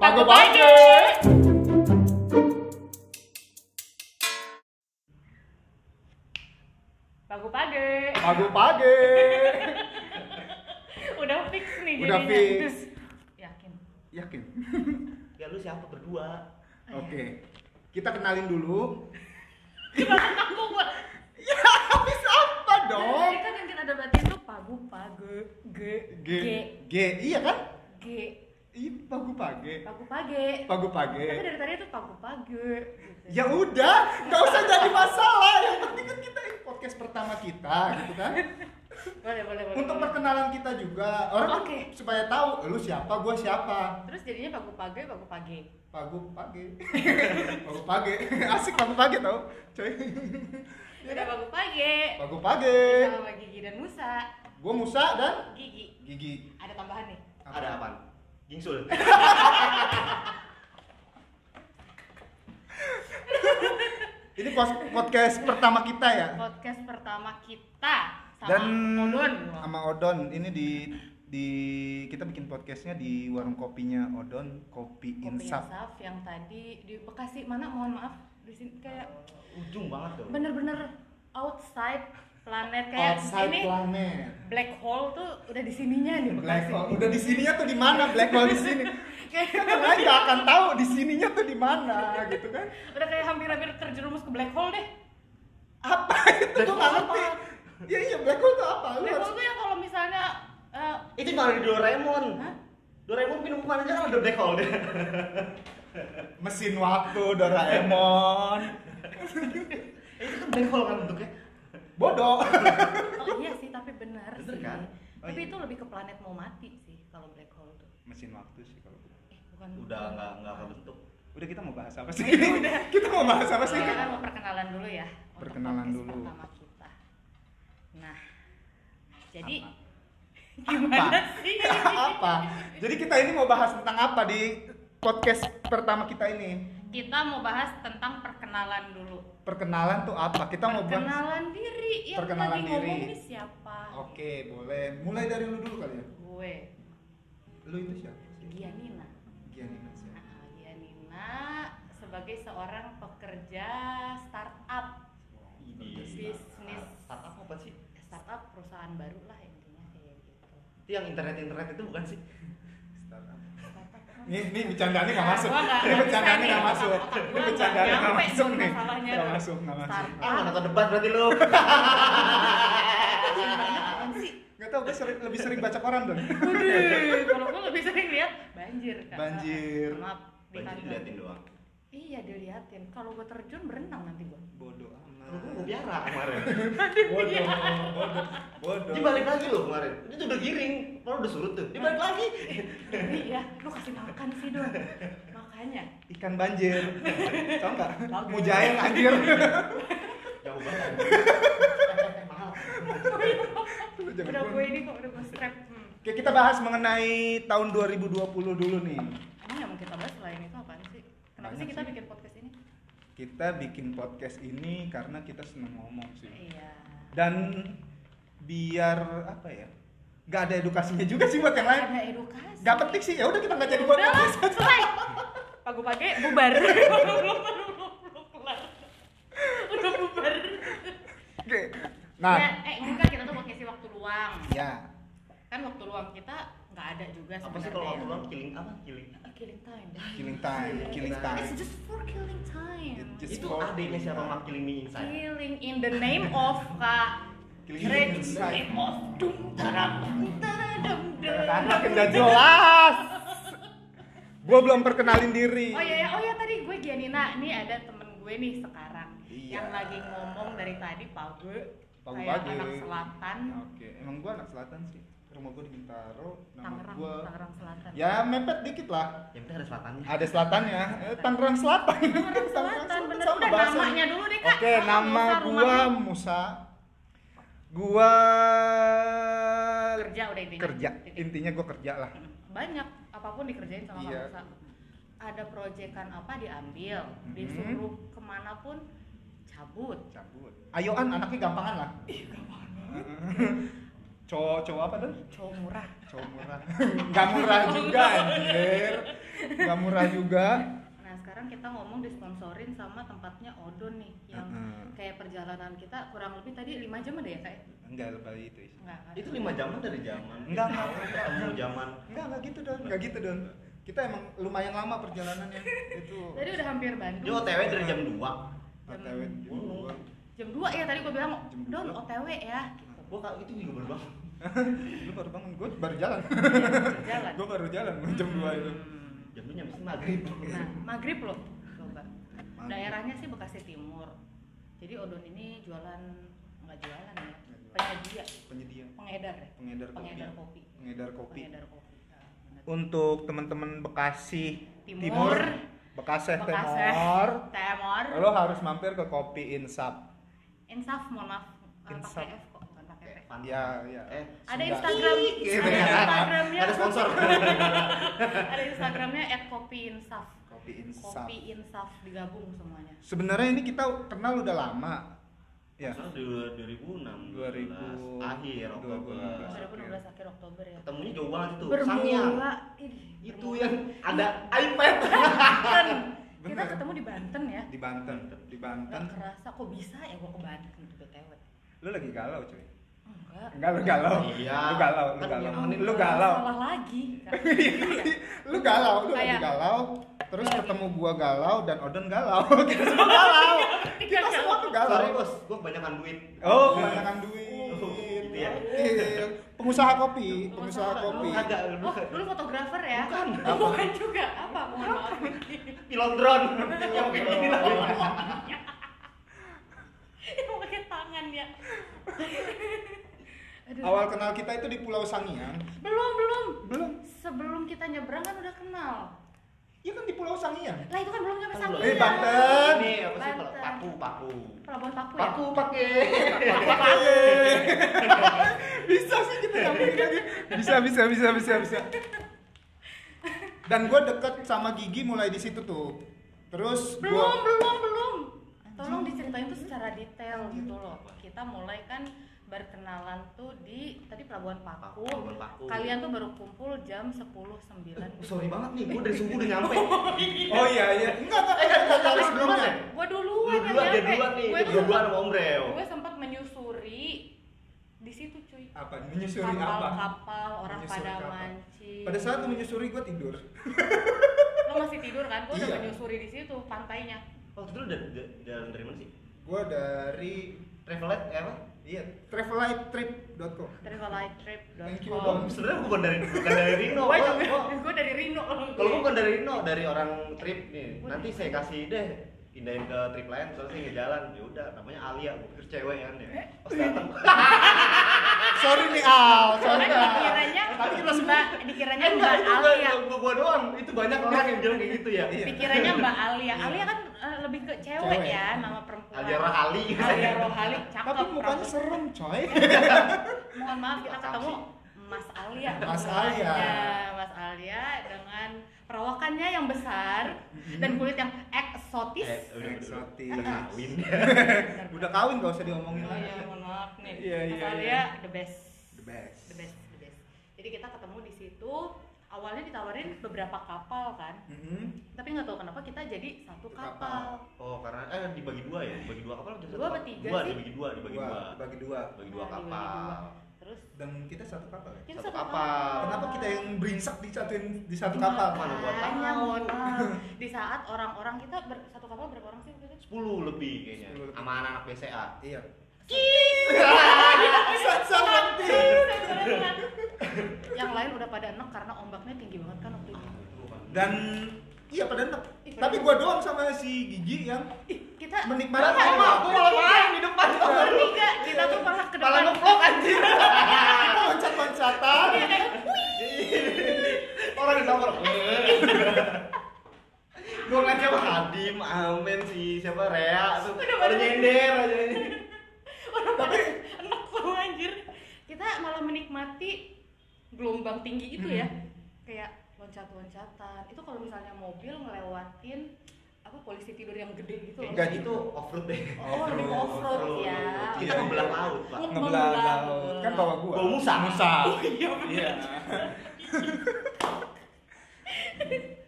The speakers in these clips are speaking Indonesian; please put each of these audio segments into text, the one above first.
Pago pagi. Pagu pagi. Pago pagi. Udah fix nih Udah jadinya. fix. Yakin. Yakin? Ya lu siapa berdua? Oke. Kita kenalin dulu. Aku gua. Ya, habis apa dong? Ini kan yang kita debatin tuh pagu page g G. g G. Iya kan? G Iya, pago pagi. pagu page. Pago Tapi pagi. dari tadi tuh pagu page. Gitu. Ya udah, nggak usah jadi masalah. Yang penting kan kita ini podcast pertama kita, gitu kan? Boleh boleh boleh. Untuk boleh. perkenalan kita juga, orang kan Oke. supaya tahu lu siapa, gua siapa. Terus jadinya pagu page pagu page. Pagu pagi. Pagu pagi. Asik pagu pagi tau, coy. Udah pagu page. Pagu pagi. Sama Gigi dan Musa. Gua Musa dan Gigi. Gigi. Ada tambahan nih. Ada apa? Gingsul. Ini podcast pertama kita ya. Podcast pertama kita sama Dan Odon. sama Odon ini di di kita bikin podcastnya di warung kopinya Odon Kopi Kopi Insaf. Insaf yang tadi di Bekasi mana mohon maaf di sini kayak Ujung banget tuh. bener-bener outside planet kayak Outside ini planet. black hole tuh udah di sininya nih Black Bekasi. hole. Udah di sininya tuh di mana black hole di sini? Kayak Kan nggak akan tahu di sininya tuh di mana gitu kan? udah kayak hampir-hampir terjerumus ke black hole deh. Apa itu tuh nggak ngerti? Ya iya black hole tuh apa? Black hole tuh yang kalau misalnya eh, Itu malah di Doraemon. Hah? Doraemon minum bukan aja kan ada black hole deh. mesin waktu Doraemon. Eh, itu kan black hole kan bentuknya. Bodoh. oh iya sih tapi benar Bener sih. kan? Oh tapi iya. itu lebih ke planet mau mati sih kalau black hole tuh. mesin waktu sih kalau. Eh bukan. Udah nggak nggak kebentuk. Udah kita mau bahas apa sih? kita mau bahas apa sih? Kita kan mau perkenalan dulu ya. untuk Perkenalan dulu. Pertama kita. Nah, jadi Apa? gimana sih? apa? Jadi kita ini mau bahas tentang apa di podcast pertama kita ini? Kita mau bahas tentang perkenalan dulu. Perkenalan tuh apa? Kita mau bahas. Perkenalan diri. Yang Perkenalan tadi diri. ngomong ini siapa? Oke, boleh. Mulai dari lu dulu kali ya. Gue, Lu itu siapa? Gianina. Gianina siapa? Nah, Gianina sebagai seorang pekerja startup. Bisnis. Startup apa sih? Startup perusahaan baru lah intinya kayak gitu. Itu yang internet internet itu bukan sih? Ini ini bercandanya nggak masuk. Gua nggak- Ini bercandanya nggak masuk. Ini bercandanya nggak masuk nih. Nggak masuk, nggak masuk. Ah, nonton debat berarti lu. Nggak tahu, gue sering, lebih sering baca koran dong. Waduh, kalau gue lebih sering lihat banjir kan. Banjir. Maaf, Banjir diliatin doang. Iya diliatin. Kalau gue terjun berenang nanti gue. Bodoh Lu gua mau biara kemarin. Bodoh, bodoh, bodoh. Dia balik lagi loh kemarin. Itu udah giring, kalau udah surut tuh. Dia balik lagi. Iya, lu kasih makan sih dong. Makanya. Ikan banjir. Tahu nggak? Bagus. Mujair anjir. Jauh banget. Udah gue ini kok udah gue strap. Hmm. Oke, kita bahas mengenai tahun 2020 dulu nih. Emang yang mau kita bahas selain itu apaan sih? Kenapa Banyak sih kita bikin podcast? Kita bikin podcast ini karena kita seneng ngomong sih. Iya. Dan biar apa ya? Gak ada edukasinya juga sih buat yang lain. Ada edukasi. Gak penting sih, ya udah kita nggak jadi buat podcast. selesai. Pagi-pagi bubar. Udah bubar. Oke. Nah, Ya, eh enggak kita tuh buat ngisi waktu luang. ya. Kan waktu luang kita nggak ada juga Apa sih kalau waktu luang killing apa? Killing. Killing time. Killing time, killing time. It's just for killing time. Just Itu for- adiknya siapa Mak Killing Me Inside? Killing in the name of Kak. Killing Reg- inside. name of dum taram dum. Anak nggak jelas. Gue belum perkenalin diri. Oh iya, ya, oh ya tadi gue Gianina, ini ada temen gue nih sekarang Iya. yang lagi ngomong dari tadi pagi Pagi kayak pagi. anak selatan, Oke, emang gue anak selatan sih. Rumah gue di Bintaro, nama Tangerang, gue Tangerang Selatan. ya mepet dikit lah. Yang penting ada selatannya. Ada selatannya, eh, Tangerang Selatan. Tangerang Selatan, bener sama udah bahasa. namanya dulu deh kak. Oke, Sama nama lu. Musa. Gua kerja udah intinya. kerja. Intinya gua kerja lah. Banyak apa pun dikerjain sama Iya. Musa. Ada proyekan apa diambil, Mhm. disuruh ke mana pun cabut. Cabut. Ayoan anaknya gampangan lah. cowok cowok apa tuh? Cowok murah. Cowok murah. Nggak murah juga anjir. Nggak murah juga. Nah sekarang kita ngomong disponsorin sama tempatnya Odon nih yang Mm-mm. kayak perjalanan kita kurang lebih tadi 5 jam ada ya kayak enggak lebih itu enggak? Itu lima jaman dari zaman. Enggak, enggak. Kamu zaman. enggak enggak gitu don. Enggak gitu don. Kita emang lumayan lama perjalanannya. Itu. Tadi udah hampir Bandung. Dia OTW dari jam 2 OTW jam dua. jam 2 ya tadi gue bilang. Jam Don dua. OTW ya Gua kak itu juga baru bangun. lu baru bangun gue baru jalan jalan gue baru jalan jam 2 itu Hmm. Jamnya nyampe sini maghrib. Nah, maghrib loh, coba. Daerahnya sih Bekasi Timur. Jadi Odon ini jualan nggak jualan ya, penyedia, penyedia pengedar ya, pengedar kopi pengedar kopi, pengedar kopi pengedar kopi. Nah, untuk teman-teman Bekasi Timur. Timur, Bekasi Bekasi. Timur Temor. lo harus mampir ke kopi Insap Insaf, mohon maaf, nggak Insaf. pakai F kok, bukan pakai P. Fanta. ya ya Eh, Ada Sunda. Instagram, Gitu ada ya. Instagramnya, ada sponsor. ada Instagramnya @kopiinsaf. kopi Insap Kopi Insaf digabung semuanya. sebenarnya ini kita kenal udah lama ya Soalnya di 2006 2000 akhir Oktober. 2016 akhir Oktober ya. Ketemunya jauh banget itu. Sangiang. Bermula, Itu yang ada iPad. Banten. Kita Bener. ketemu di Banten ya. di Banten di Banten Gak kerasa kok bisa ya gua ke Banten gitu BTW. lu lagi galau cuy Enggak. enggak lu galau Iya. lu galau lu galau lu galau Salah lagi. lu galau lu lagi galau terus Lagi. ketemu gua galau dan Odon galau kita semua galau kita semua tuh galau Sorry bos, gua kebanyakan duit. oh kebanyakan duit gitu ya. Iya. pengusaha kopi pengusaha kopi Lu kagak, lu Oh, dulu fotografer ya? Bukan. Bukan juga. Apa? Mohon maaf. Pilot drone. Yang kayak gini lah. Yang pakai tangan ya. Aduh. awal kenal kita itu di Pulau Sangiang Belum, belum. belum Sebelum kita nyebrang kan udah kenal. iya kan di Pulau Sangiang Lah itu kan belum nyampe Kan Sangiang. Eh, Banten. Ini apa sih Banten. paku paku. Pelabuhan Paku ya? Paku pakai. bisa sih kita nyampein lagi bisa bisa bisa bisa bisa dan gue deket sama Gigi mulai di situ tuh terus belum gua belum belum tolong diceritain tuh secara detail gitu loh kita mulai kan berkenalan tuh di tadi Pelabuhan Paku Pelabuhan Paku. kalian tuh baru kumpul jam 10 9 Sorry banget nih, gua dari subuh udah nyampe. oh iya iya enggak enggak enggak enggak enggak sebelumnya gua Lu duluan duluan, dia nyampe duluan nih. gue tuh duluan sama Om Breo. gue sempat menyusuri di situ cuy apa menyusuri apa kapal-kapal orang Menyusuri pada kapal. mancing pada saat lu menyusuri gue tidur lo masih tidur kan gue udah Iya. menyusuri di situ pantainya Waktu itu lu dari, mana sih? gue dari Travelet ya apa? Iya travellighttrip.com travellighttrip.com Thank you, Dom. Sebenarnya bukan dari bukan dari Rino. gue Gua- gua- gue dari Rino Kalau gua bukan dari Rino, dari orang trip nih. Gua Nanti saya kasih deh pindahin ke trip lain terus saya ngejalan ya udah namanya Alia gua pikir cewek kan ya. Pas datang sorry nih Al sorry Al. dikiranya Tadi kita Mbak dikiranya Eh, Mbak Alia. gua, gua doang. Itu banyak orang yang bilang kayak gitu ya. Iya. dikiranya Mbak Alia. Alia kan eh, lebih ke cewek, Cewek. ya nama perempuan. Alia Rohali. Alia Rohali cakep tapi mukanya serem coy. Mohon maaf kita ketemu sih. Mas Alia Mas. Alia. Mas Alia dengan perawakannya yang besar dan kulit yang eksotis. Eh, udah Eksotis. udah kawin. udah kawin gak usah diomongin oh lagi. iya mohon maaf nih. Iya, Mas iya, Alia iya. the best. The best. The best the best. Jadi kita ketemu di situ awalnya ditawarin beberapa kapal kan. Mhm. tapi nggak tahu kenapa kita jadi satu Satu kapal. oh karena eh dibagi dua ya? Dibagi dua kapal jadi Dua kapal? tiga dua sih? dibagi dua dibagi dua dua. dibagi dua. Dibagi dua Nah, dibagi kapal. dua. Terus dan kita satu kapal ya kita Satu kapal. kenapa kita yang berinsak disatuin di satu Iya. kapal Mana gua Makanya, tahu. mohon maaf. di saat orang-orang kita ber- satu kapal berapa orang sih waktu itu? sepuluh lebih kayaknya 10 lebih. sama anak-anak BCA iya yang lain udah pada enek karena ombaknya tinggi banget kan waktu itu dan iya pada enak Ih, tapi gua doang sama si Gigi yang Ih, kita menikmati Malah Bertiga. sama aku malah main di depan. Bertiga kita tuh malah ke Malah depan. ngevlog anjir. Kita loncat-loncatan. Iya, kayak, Orang di kamar Gue ngeliat siapa Hadim, Amen, si siapa Rea. Tuh Udah nyender aja. Ini Orang pada enek semua anjir. Kita malah menikmati gelombang tinggi itu ya. Hmm. kayak loncat-loncatan itu kalau misalnya mobil ngelewatin apa polisi tidur yang gede gitu loh. Enggak, Kayaknya itu off road deh. Oh, lebih ke off-road ya. Kita ngebelah laut, Pak. Nge- Ngebelah laut. Kan bawa gua. Bawa Musa. Musa. Iya bener. Iya.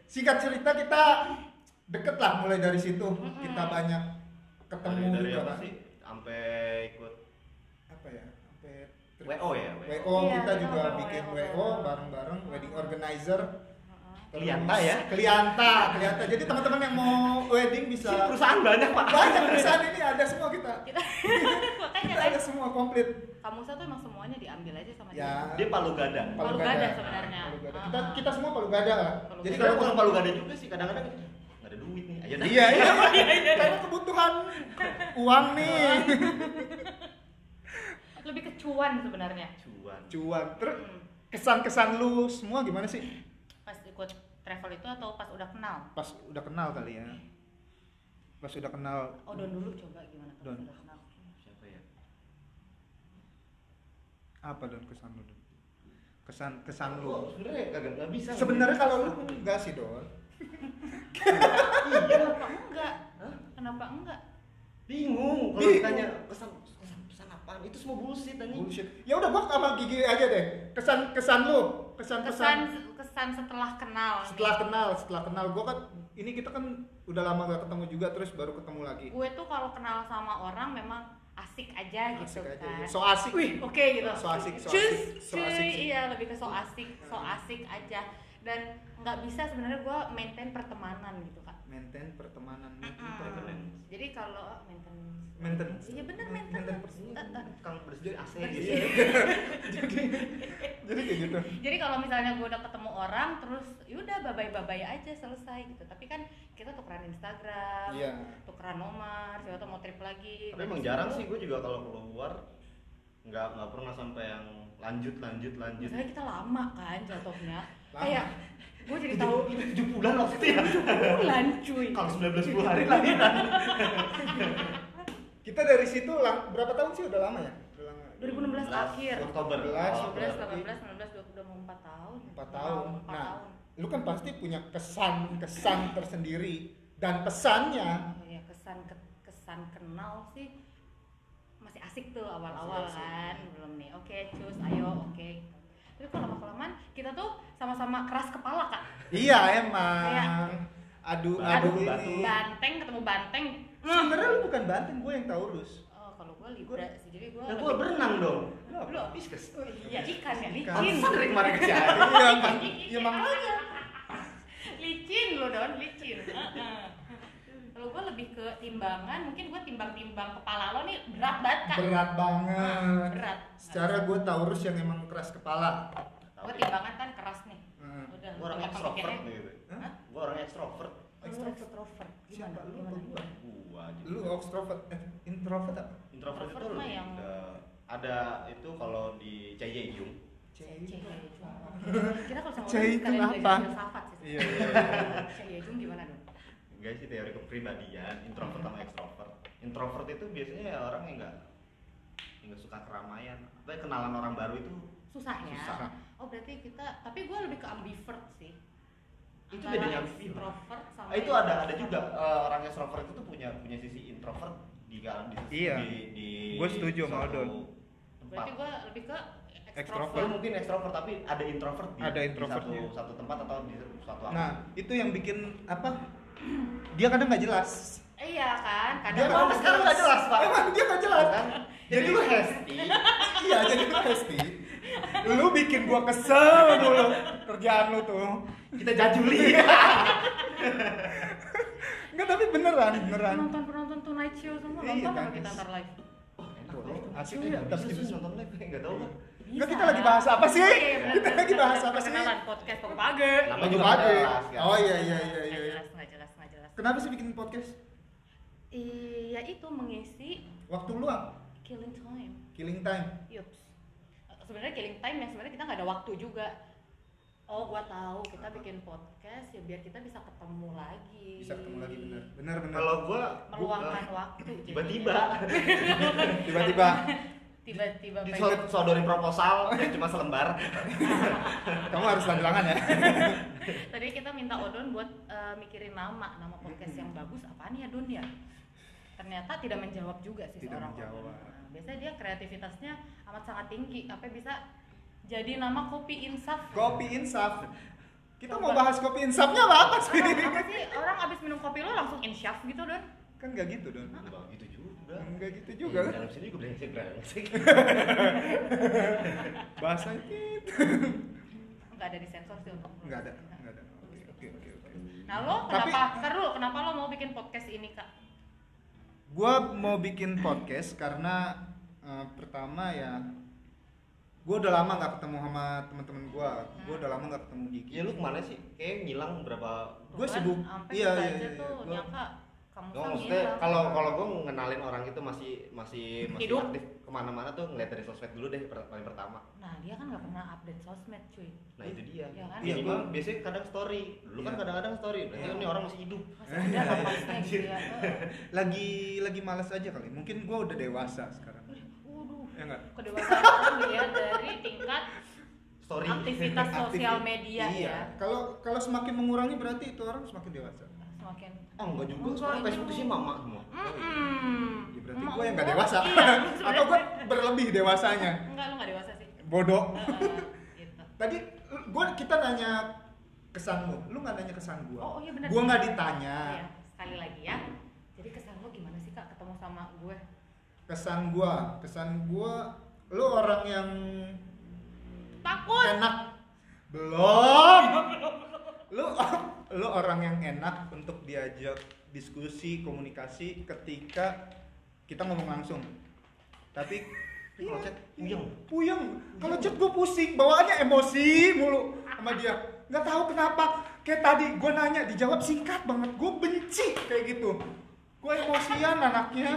Singkat cerita kita deket lah mulai dari situ. Kita banyak ketemu Dari, dari juga apa sih? Sampai ikut Apa ya? WO ya? WO Iya, kita kita juga WO, bikin WO. WO bareng-bareng wedding organizer. Klienta ya? Klienta, klienta. Jadi teman-teman yang mau wedding bisa Sini perusahaan banyak, Pak. banyak perusahaan ini ada semua kita. Kita Kita kan ada semua komplit. kamu tuh emang semuanya diambil aja sama Ya. dia. Dia palu gada. Palu gada sebenarnya. Palu gada. Ah. Kita kita semua palu gada lah. Palu Jadi gada. Jadi kalau kalau palu gada juga sih kadang-kadang nggak ada duit nih. Ayo dah. Iya, iya. Karena kebutuhan uang nih. Lebih ke cuan sebenarnya. Cuan. Cuan. Terus Hmm. kesan-kesan lu semua gimana sih? Pas ikut travel itu atau pas udah kenal? Pas udah kenal kali ya. Pas udah kenal. Oh don dulu coba gimana pas Don. udah kenal? Siapa ya? Apa don kesan lu? Don? Kesan kesan Oh, lu. sebenarnya kagak nggak bisa. Sebenarnya kalau lu enggak sih don. Kenapa enggak? Hah? Kenapa enggak? bingung kalau ditanya kesan kesan kesan apaan itu semua bullshit anjing. Bullshit. Ya udah gua sama Gigi aja deh. Kesan kesan lu, kesan Kesan kesan setelah kenal. nih. setelah kenal, setelah kenal gua kan ini kita kan udah lama gak ketemu juga terus baru ketemu lagi. gue tuh kalau kenal sama orang memang asik aja gitu Asik aja. kan. So asik. Wih, oke gitu. So asik, so Cus, asik, so asik iya lebih ke so asik, so asik aja. Dan nggak bisa sebenarnya gue maintain pertemanan gitu kak. Maintain pertemanan, maintain Mm-mm. pertemanan. Jadi kalau maintain, Maintenance. Iya Maintain maintenance. Tukang bersih AC Bersih. gitu. jadi jadi kayak gitu. Jadi kalau misalnya gue udah ketemu orang terus yaudah babay babay aja selesai gitu. Tapi kan kita tukeran Instagram, Iya. tukeran nomor, siapa tuh mau trip lagi. Tapi emang jarang sih gue juga kalau keluar nggak nggak pernah sampai yang lanjut lanjut lanjut. Misalnya kita lama kan jatuhnya. Kayak gue jadi tahu tujuh bulan waktu itu ya. bulan cuy. Kalau 19 hari lagi Kita dari situ lang- berapa tahun sih udah lama ya? Udah lama. 2016 akhir. Oktober. 11, Oh, 12, Oktober. 18, 19, 20 udah mau 4 tahun. Tahun. 4 Nah, tahun. lu kan pasti punya kesan kesan tersendiri dan pesannya Oh ya kesan ke- kesan kenal sih masih asik tuh awal-awal kan belum nih oke cus ayo oke tapi kalau lama kelamaan kita tuh sama-sama keras kepala kak iya emang Kayak- adu Batu, adu batu. ini banteng ketemu banteng sebenarnya lu bukan banteng gue yang taurus oh kalau gue libra sih jadi gue Ya gue berenang dong. Lu Pisces. iya. Ikan ya? Ikan. licin. Dari kemarin ke iya mak- iya makanya licin lo don. Licin. Heeh. kalau gue lebih ke timbangan mungkin gue timbang-timbang kepala lo nih berat banget kak. Berat banget. Berat. Secara gue taurus yang emang keras kepala. Gue timbangan kan keras nih. Hmm. udah Gue orang ekstrovert gitu. Hah? Gue orang ekstrovert. Extrovert gimana? Siapa? Lu? Gimana? Apa gua? gimana? Gua gitu. lu extrovert eh, introvert apa Introvert itu Introvert mah lebih yang- ke- ada itu kalau di Jaehyung Cek Kira kalau sama itu sekalian apa? belajar filsafat sih. iya iya iya. Cek Yejung gimana dong? enggak sih teori kepribadian introvert sama extrovert introvert itu biasanya ya orang yang enggak nggak suka keramaian tapi kenalan orang baru itu Susah ya. Susah. Oh berarti kita, tapi gue lebih ke ambivert sih. Itu Antara bedanya. Extrovert sama Ah, itu ada ada juga. Eh, orang extrovert itu tuh punya punya sisi introvert di di, Iya. di, di Gua setuju sama Aldon. tempat. Berarti gue lebih ke Extrovert. Lu mungkin extrovert tapi ada introvert di, Ada di introvertnya. satu, satu tempat atau di suatu apa? Nah itu yang bikin apa? Dia kadang nggak jelas. Eh, Iya kan, dia kadang kadang gua sekarang nggak jelas pak. Emang dia nggak jelas? Kan? Jadi lu hesti iya jadi lu pasti lu bikin gua kesel dulu kerjaan lu tuh kita jajuli Enggak tapi beneran beneran penonton penonton Tonight Show semua Iya, nonton apa kan. kita ntar live. Wah, enak Boleh, loh. asik Iya, ya, kita- sih nonton live nggak tahu kan Enggak, kita lagi bahas apa sih? Iya, iya, Kita lagi bahas apa sih? Podcast pagi-pagi. Namanya juga Pagi-pagi. nggak jelas, kan? oh iya iya iya Nggak iya jelas, nggak jelas, nggak jelas. kenapa sih bikin podcast Iya itu mengisi waktu luang killing time. killing time Yups. Sebenarnya killing time yang sebenarnya kita nggak ada waktu juga. Oh, gua tahu. Kita bikin podcast ya biar kita bisa ketemu lagi. bisa ketemu lagi bener. Bener bener. Kalau gua meluangkan gua- waktu. tiba-tiba. tiba-tiba. Tiba-tiba pengen- disodorin proposal yang cuma selembar. Kamu harus lanjutangan ya? Tadi kita minta Odo Don buat eh, mikirin nama. Nama podcast yang bagus apaan ya Don ya? Ternyata tidak menjawab juga sih Tidak seorang menjawab. Odon. Nah, biasanya dia kreativitasnya amat sangat tinggi. Apa bisa jadi nama kopi insaf Kopi insaf. Kita Coba. mau bahas kopi insafnya apa, apa sih? orang apa sih orang abis minum kopi lo langsung insyaf gitu Don kan nggak gitu don. Enggak gitu juga. Enggak gitu juga kan. Dalam sini juga brengsek brengsek. Bahasanya gitu. nggak ada di sensor sih untuk Nggak ada, nggak ada. Oke, oke, oke. nah lo Tapi- kenapa Ntar dulu, kenapa lo mau bikin podcast ini kak Gua mau bikin podcast karena eh, pertama ya gue udah lama nggak ketemu sama teman-teman gue gue udah lama nggak ketemu Gigi Iya lu ke mana sih? Kayak ngilang berapa kan, sibuk. Iya, kita iya, aja iya, tuh gua- nyangka kamu Oh, kan maksudnya kalau kalau gue ngenalin orang itu masih masih masih Hidup. aktif ke mana-mana tuh ngeliat dari sosmed dulu deh per- paling pertama. nah dia kan nggak pernah update sosmed cuy Nah itu dia. Iya kan? Iya, gua- biasanya kadang story. Dulu kan Iya. kadang-kadang story. Berarti Iya. ini orang masih hidup. masih ada gitu ya lagi lagi malas aja kali mungkin gue udah dewasa sekarang ya nggak kedewasaan orang dilihat dari tingkat Story. aktivitas sosial media iya ya. kalau kalau semakin mengurangi berarti itu orang semakin dewasa Semakin Ah enggak juga. Enggak Sekarang Facebook isinya mama semua. Mm-mm. ya berarti gue yang nggak gua- dewasa Iya, atau gue berlebih dewasanya Enggak, lu nggak dewasa sih. bodoh Heeh, gitu. tadi gue kita nanya kesan lu lu nggak nanya kesan gue Oh, oh iya benar. gue nggak ditanya Iya, sekali lagi ya. Jadi kesan lo gimana sih kak ketemu sama gue? Kesan gue kesan gue lu orang yang Takut. enak. Belum. Lu lu orang yang enak untuk diajak diskusi komunikasi ketika kita ngomong langsung. Tapi Tapi kalau chat puyeng. puyeng. Kalau chat gue pusing bawaannya emosi mulu sama dia. Nggak tahu kenapa. Kayak tadi gue nanya dijawab singkat banget. Gue benci kayak gitu gue emosian anaknya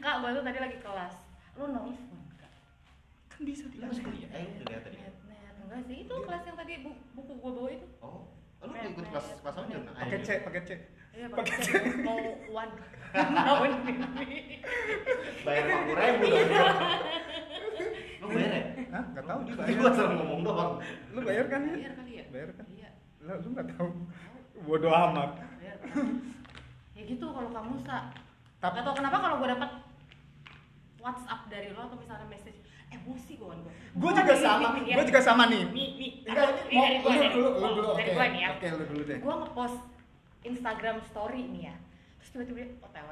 Kak, gue tuh tadi lagi kelas. Lo nelfon kak? kan bisa Lu masih kuliah? Eh, udah lihat tadi. Net, net. Enggak sih, itu kelas yang tadi bu- buku gue bawa itu. Oh, lu ikut kelas kelas apa. Jon? pakai C pakai C Iya, Pakai pakai C. Mau one. Mau ini. Bayar lima puluh ribu dong. Lu bayar ya? Hah? nggak tahu dia Tadi bayar gua asal ngomong doang. lu bayar kan ya Bayar kali ya? bayar kan Iya. lah lu nggak tahu bodoh amat Bayar. Ya gitu kalau kamu sa. Tapi- Gak tau kenapa kalau gue dapat WhatsApp dari lo atau misalnya message emosi gue gue. gue juga sama gue juga sama nih Nih, nih, Enggak, mau dari lu dulu, lu dulu, oke. gue nih ya. Oke, lu dulu deh. Gue ngepost Instagram story nih ya. Terus tiba-tiba OTW.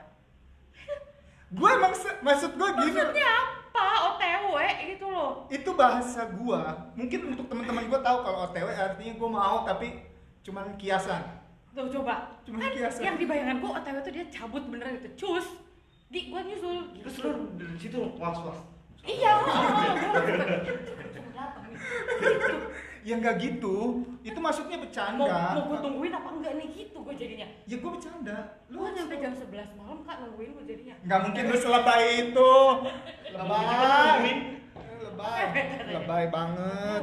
Gue emang maksud gue gini, Maksudnya apa? OTW gitu loh. itu bahasa gue. Mungkin untuk teman-teman gue tahu kalau OTW artinya gue mau tapi cuman kiasan. Tuh coba. Cuma kan kiasan. yang di bayangan gue OTW tuh dia cabut beneran gitu. Cus. Di gue nyusul. Terus lu dari situ was-was. Iya, gue datang nih. Gitu. Ya nggak gitu. Itu maksudnya Mau, bercanda. mau gue tungguin apa enggak nih gitu gue jadinya. Ya gue bercanda. Lu kan sampai jam 11 malam kak nungguin gue jadinya. Nggak mungkin lu selebay itu. Lebay. Lebay. Lebay banget.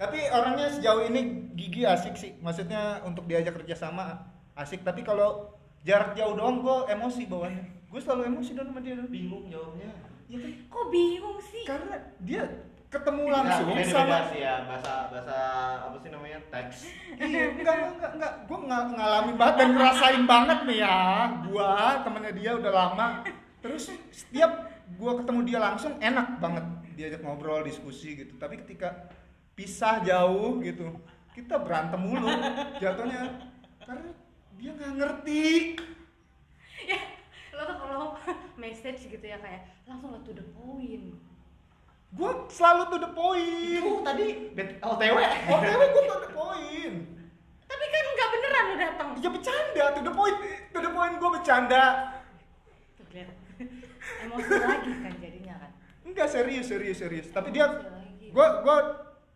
Tapi orangnya sejauh ini gigi asik sih. Maksudnya untuk diajak kerja sama asik. Tapi kalau jarak jauh doang gue emosi bawaannya. Gue selalu emosi dong sama dia. Don. Bingung jawabnya. Ya kan? Kok bingung sih? Karena dia ketemu langsung beda, sama sih ya bahasa bahasa apa sih namanya teks iya enggak enggak enggak, enggak. gue ng ngalamin banget dan ngerasain banget nih ya gue temennya dia udah lama terus setiap gue ketemu dia langsung enak banget diajak ngobrol diskusi gitu tapi ketika pisah jauh gitu. Kita berantem mulu jatuhnya. Karena dia nggak ngerti. Ya lo tuh kalau message gitu ya kayak langsung lah to the point. Gue selalu to the point. Itu tadi OTW otw gue to the point. Tapi kan nggak beneran lo datang. Ya bercanda to the point to the point gue bercanda. Tuh lihat. Emosi lagi kan jadinya kan. Enggak serius serius serius. Tapi dia Emosi gue gue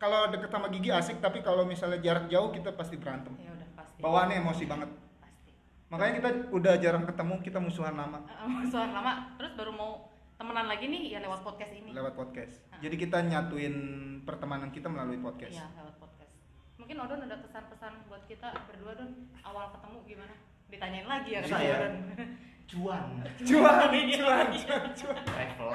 kalau deket sama gigi asik tapi kalau misalnya jarak jauh kita pasti berantem. Ya udah pasti. Bawaannya emosi banget. Pasti. Makanya kita udah jarang ketemu kita musuhan lama. Eh, musuhan lama. Terus baru mau temenan lagi nih ya lewat podcast ini. Lewat podcast. Jadi kita nyatuin pertemanan kita melalui podcast. Iya lewat podcast. Mungkin Odon ada pesan-pesan buat kita berdua Don? Awal ketemu gimana? Ditanyain lagi ya ke Saya? Odon. Cuan. Cuan. Cuan cuan cuan travel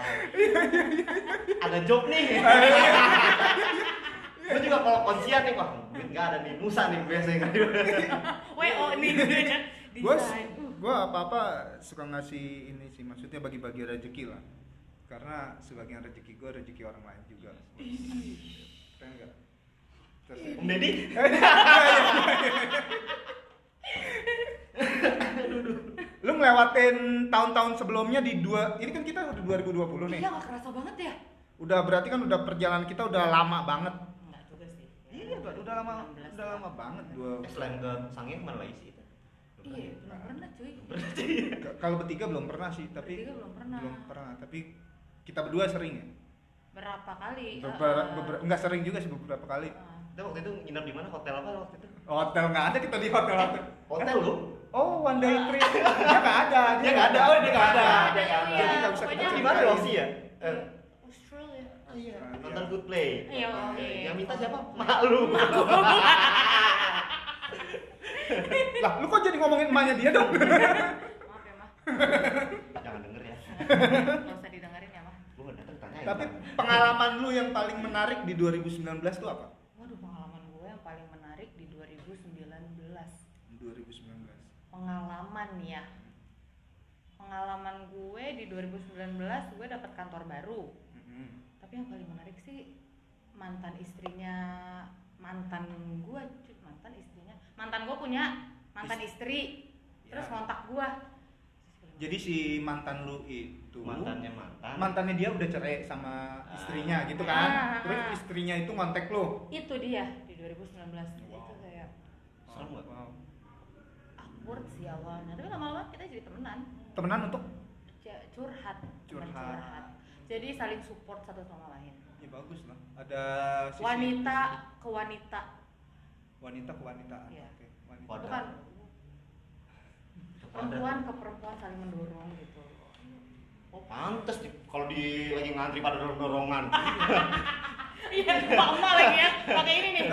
ada job nih gue juga kalau kuncian nih wah nggak ada nih Musa nih biasanya. Wo nih gue gue apa apa suka ngasih ini sih maksudnya bagi-bagi rezeki lah. Karena sebagian rezeki gue rezeki orang lain juga. Keren nggak? Terus- Om Deddy? Lu ngelewatin tahun-tahun sebelumnya di dua ini kan kita udah 2020 nih. Iya nggak kerasa banget ya. Udah berarti kan udah perjalanan kita udah lama banget. Iya udah, udah lama 16 udah lama banget dua eh, selain ke Sangnya ke mana lagi sih itu. Iya, belum pernah cuy. K- kalau bertiga belum pernah sih tapi Bertiga belum pernah. belum pernah. Tapi kita berdua sering ya? Berapa kali? beberapa, beberapa enggak sering juga sih beberapa kali. Ah. kita waktu itu nginep di mana? Hotel apa waktu itu? Hotel nggak ada kita di hotel hotel. hotel lu? Oh one day trip. Dia nggak ada Dia nggak ada, oh, dia nggak ada. Dia nggak ada. Iya, jadi nggak bisa kita di mana. Aussie ya Iya, Australia. Iya, nonton iya. good play. Iya, oke. Yang minta siapa? Mak lu. lah lu kok jadi ngomongin emaknya dia dong Maaf ya, Mah. Jangan denger ya. Nggak usah didengerin ya, Mah. Gua nggak datang tanyain. tapi pengalaman lu yang paling menarik di 2019 tuh apa Waduh, pengalaman gue yang paling menarik di 2019. 2019 Pengalaman ya. Pengalaman gue di 2019 gue dapat kantor baru. Tapi yang paling menarik sih mantan istrinya mantan gue, cuy. mantan istrinya. Mantan gue punya mantan istri. Terus Ya. kontak gue. jadi si mantan lu itu mantannya mantan. mantannya dia udah cerai sama istrinya gitu Ah. kan terus istrinya itu ngontek lu Itu dia di 2019. Itu Wow. kayak Serem nggak? Wow. awkward sih awalnya. Tapi lama-lama kita jadi temenan. temenan untuk curhat teman Curhat. Jadi saling support satu sama lain. Ya bagus lah ada sisi- wanita ke wanita. Wanita ke wanita. Iya. Oke, wanita. Wadah. bukan. Perempuan ke perempuan saling mendorong gitu. Oh pantes di, kalau di lagi ngantri pada dorong-dorongan. iya emak lagi ya. Pakai ini nih.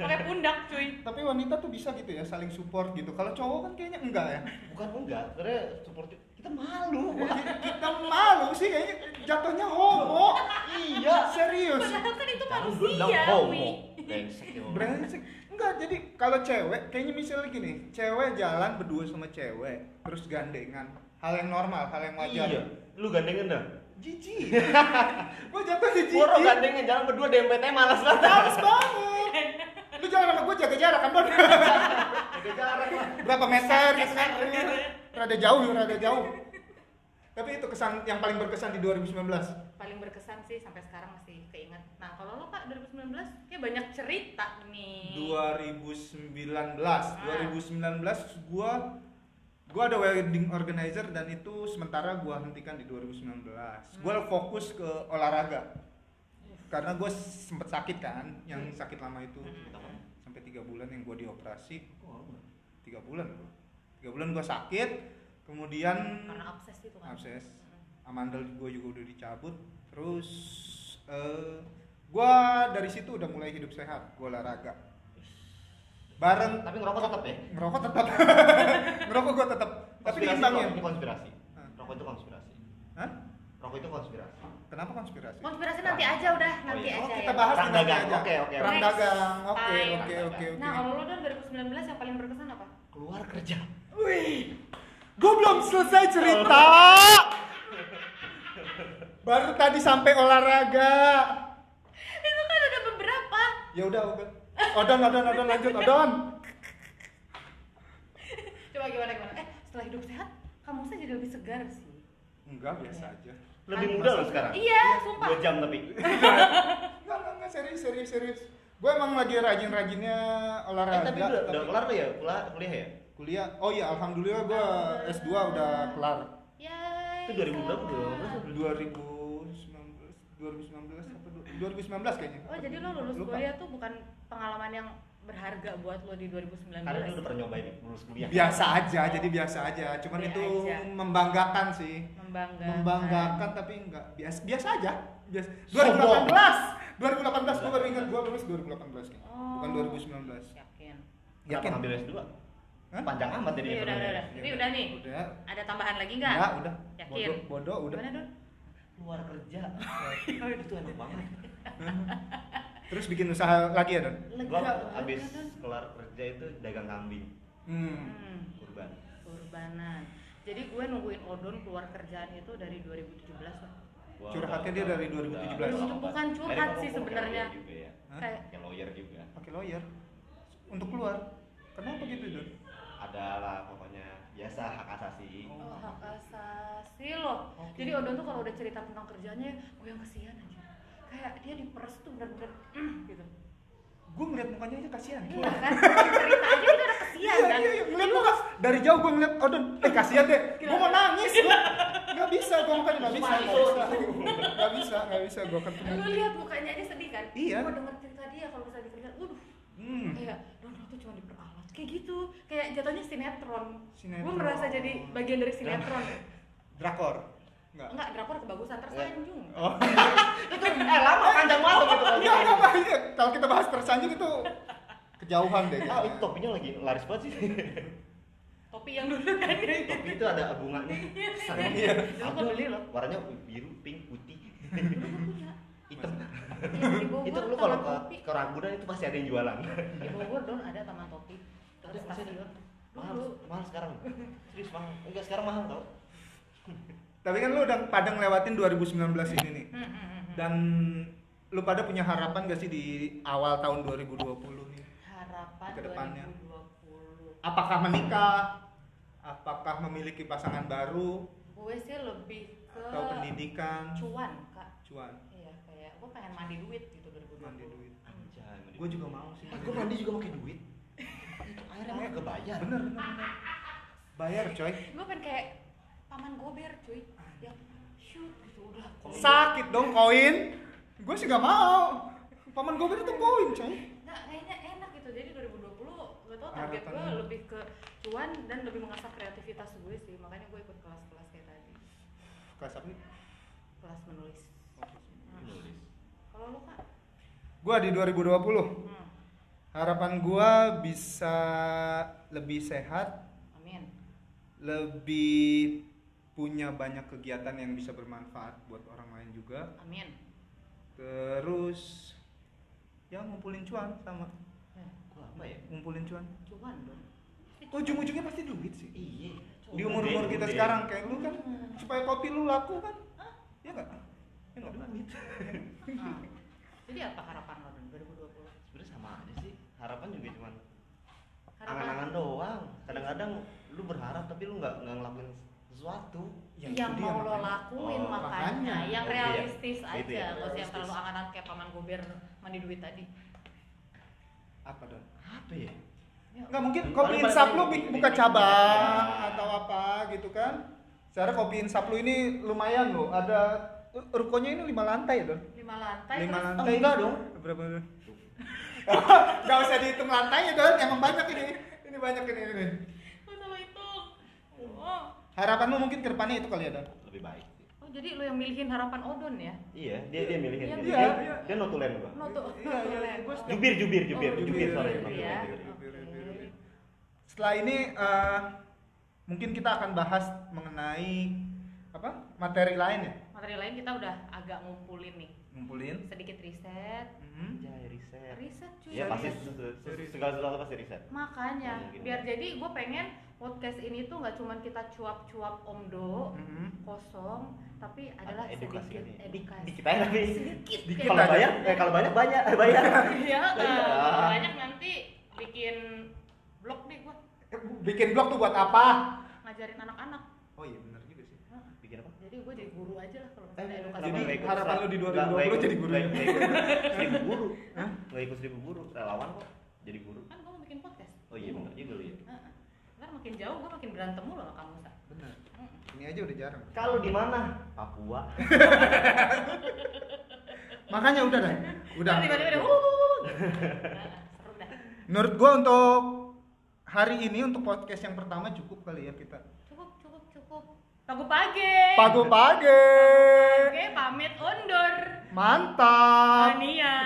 Pakai pundak cuy. Tapi wanita tuh bisa gitu ya saling support gitu. Kalau cowok kan kayaknya enggak ya. Bukan enggak, karena support kita malu. kita malu sih kayaknya jatuhnya homo iya. serius padahal dulu bilang manusia homo. wi Brengsek ya. brengsek enggak jadi kalau cewek kayaknya misalnya gini cewek jalan berdua sama cewek terus gandengan hal yang normal hal yang wajar Iya. Lu gandengan dah. jijik Gua orang jijik gandengan jalan berdua DMPT malas banget. males banget lu jalan sama gua jaga jarak kan Don Jaga jarak lah. berapa meter gitu kan rada jauh rada jauh tapi itu kesan yang paling berkesan di 2019 paling berkesan sih sampai sekarang keinget nah kalau lo kak 2019 kayak banyak cerita nih. 2019 2019 gua gua ada wedding organizer dan itu sementara gua hentikan di 2019 gua fokus ke olahraga. Karena gue sempet sakit kan yang sakit lama itu. Hmm. sampai tiga bulan yang gua dioperasi. Tiga bulan bro. Tiga bulan gua sakit kemudian karena abses itu kan? Abses. Mm. amandel gue juga udah dicabut. Terus eh gue dari situ udah mulai hidup sehat gue olahraga bareng Tapi ngerokok tetap ya. ngerokok tetap ngerokok gue tetap tapi diimbangin Ini konspirasi. Hah? Rokok itu konspirasi. Hah? Rokok itu konspirasi. kenapa konspirasi konspirasi nanti aja udah nanti iya. oh aja kita ya. bahas Perang nanti dagang. aja Oke, oke, perang oke. dagang oke oke oke oke nah kalau lo dan 2019 yang paling berkesan apa Keluar kerja. Wih, gue belum selesai cerita. Baru tadi sampai olahraga. itu kan ada beberapa Ya udah, oke. Odon, odon, odon, lanjut, odon. coba gimana gimana eh setelah hidup sehat kamu saya jadi lebih segar sih Enggak, biasa aja. Lebih muda loh sekarang. iya sumpah Dua jam tapi. Enggak, enggak, enggak, serius, serius, serius. Gue emang lagi rajin-rajinnya Eh, olahraga. tapi udah, udah kelar tuh ya? Kuliah, kuliah ya? Kuliah, oh iya, alhamdulillah gue S2 udah kelar. ya Itu 2000 berapa? sama. 2019, 2019 apa? du- 2019 kayaknya. oh jadi lo lulus Lupa. kuliah tuh bukan pengalaman yang berharga buat lo di 2019 Karena dia udah pernah nyobain lulus kuliah. biasa aja jadi biasa aja cuman Biasa itu aja. membanggakan sih membanggakan membanggakan tapi enggak biasa biasa aja biasa Sombong. 2018 2018 gue baru ingat gue lulus 2018 nih Oh. bukan 2019 yakin Kenapa yakin ngambil S2? Hah? Panjang amat jadi Iya, udah, udah, udah. Ini udah nih. udah ada tambahan lagi nggak enggak udah Yakin? bodoh bodoh udah gimana? Keluar kerja. itu enak banget. Terus bikin usaha lagi ya, Don? Gua abis kelar kerja itu dagang kambing Hmm. Hmm, kurban. kurbanan jadi gue nungguin odon keluar kerjaan itu dari 2017 lah Gua Curhatnya dia dari udah- 2017. udah- Bukan curhat sih sebenarnya. kayak lawyer juga ya. Kayak lawyer juga. Pakai lawyer untuk keluar. Kenapa gitu, Don? Adalah pokoknya biasa hak asasi. oh, hak asasi loh Oke. jadi odon tuh kalau udah cerita tentang kerjanya gue yang kesian aja kayak dia diperes tuh bener-bener gitu Gue ngeliat mukanya aja kasihan. iya kan cerita aja udah kesian Iya, kan iya, iya, ngeliat muka dari jauh gue ngeliat, oh Don, eh kasihan deh, gue mau nangis, gua. Gak bisa, gue makanya gak bisa, gak bisa, gak bisa, gak bisa, gue ketemu. lu lihat mukanya aja sedih kan Iya. gue denger cerita dia kalau misalnya di kerjaan waduh Hmm. kayak Don tuh cuma diperalat kayak gitu kayak jatuhnya sinetron, Sinetron. gue merasa jadi bagian dari sinetron Drakor, enggak? enggak drakor kebagusan tersanjung Oh, Itu eh lama panjang banget gitu enggak, enggak, enggak, iya. kalau kita bahas tersanjung itu kejauhan deh. Ah, itu topinya lagi laris banget sih. topi yang dulu kan Topi itu ada bunganya. Iya. Dulu gua beli loh. Warnanya biru, pink, putih, hitam. Itu lu kalau ke, ke Ragunan itu pasti ada yang jualan. Di Bogor don ada taman topi. Ada masih ada. mahal, mahal sekarang. Serius mahal. Enggak sekarang mahal tau. Tapi kan lu udah pada ngelewatin 2019 ini nih. Hmm, hmm, hmm. Dan lu pada punya harapan gak sih di awal tahun 2020 nih? Harapan ke depannya. 2020. Apakah menikah? Apakah memiliki pasangan baru? Gue sih lebih ke Atau pendidikan? cuan kak. Cuan, Iya kayak gue pengen mandi duit gitu 2020. mandi duit. Anjay. Gue juga mau sih. Eh, gue mandi juga pakai duit. Airnya mah kebayar. Bener, bener, bener. Bayar coy. Gue pengen kayak paman gober cuy. Yang shoot gitu udah. Sakit dong koin. Gue sih gak mau. Paman gue itu koin coy. Nggak, kayaknya enak gitu. Jadi 2020 gue tau target gue lebih ke cuan dan lebih mengasah kreativitas gue sih. Makanya gue ikut kelas-kelas kayak tadi. Kelas apa nih? Kelas menulis. Nulis. Kalau lu kak? Gue di 2020. Hmm. Harapan gue bisa lebih sehat, Amin. lebih punya banyak kegiatan yang bisa bermanfaat buat orang lain juga. Amin. Terus ya ngumpulin cuan sama Gua apa ya? ngumpulin cuan. cuan dong. Ujung-ujungnya pasti duit sih. Iya. Di umur-umur kita Udah. sekarang kayak lu kan supaya kopi lu laku kan? Ya enggak? Ya enggak? duit. Hmm. Jadi apa harapan lo Don 2020? Sebenarnya sama aja sih. Harapan juga cuman Harapan angan-angan doang. Kadang-kadang lu berharap tapi lu nggak nggak ngelakuin sesuatu. Ya, yang dia mau lo lakuin Oh, makanya, makanya. yang Oh, iya. realistis Itu aja ya, nggak usah yang terlalu angan-angan kayak paman gober mandi duit tadi Apa dong? Apa ya? Ya, Enggak mungkin kopi insap lu di- buka di- cabang Ya. atau apa gitu kan. Secara kopi insap lu ini lumayan loh. Ada rukonya ini lima lantai ya, Don? lima lantai Lima lantai. enggak dong. Berapa? Don? Gak usah dihitung lantainya, Don. Emang banyak ini. Ini banyak ini. ini. itu oh. Harapanmu mungkin ke depannya itu kali ya, Don? Lebih baik sih. oh jadi lo yang milihin harapan Odon ya Iya, dia dia milihin. Iya, Dia- iya, dia, iya. dia notulen gua. lo tuh Iya, iya, iya. Jubir, jubir, jubir, Oh, jubir, jubir, sorry. ya. Oke. Setelah ini eh, mungkin kita akan bahas mengenai apa materi lain ya materi lain kita udah agak ngumpulin nih ngumpulin sedikit riset Mhm. Anjay, riset. riset cuy Iya pasti segala sesuatu pasti riset. makanya Mungkin. biar jadi gue pengen podcast ini tuh nggak cuman kita cuap-cuap omdo Mhm. kosong tapi adalah Ada edukasi sedikit ini. edukasi Dikit aja tapi. sedikit Dikit Kalau bayar, eh kalau banyak banyak, eh bayar. ya Iya. banyak nanti bikin blog deh gue Eh, bikin blog tuh buat apa ngajarin anak-anak oh iya benar juga sih Bikin apa? jadi gue jadi guru aja lah kalau Eh, edukasi. Jadi, harapan lu di nggak- 2020 nggak ikut- jadi guru? nggak- nggak ikut seribu guru. Hah? nggak ikut seribu guru. Relawan kok jadi guru. Kan gue mau bikin podcast. Oh iya benar juga lu ya. Heeh. ntar makin jauh gue makin berantem mulu sama kamu sa. Benar ini aja udah jarang. Kalau di mana? Papua. Makanya udah dah udah. Tiba-tiba udah wuh. Seru dah. Menurut gua untuk hari ini untuk podcast yang pertama cukup kali ya kita. Cukup cukup cukup Pagu pagi pagu pagi Oke pamit undur. Mantap. Mania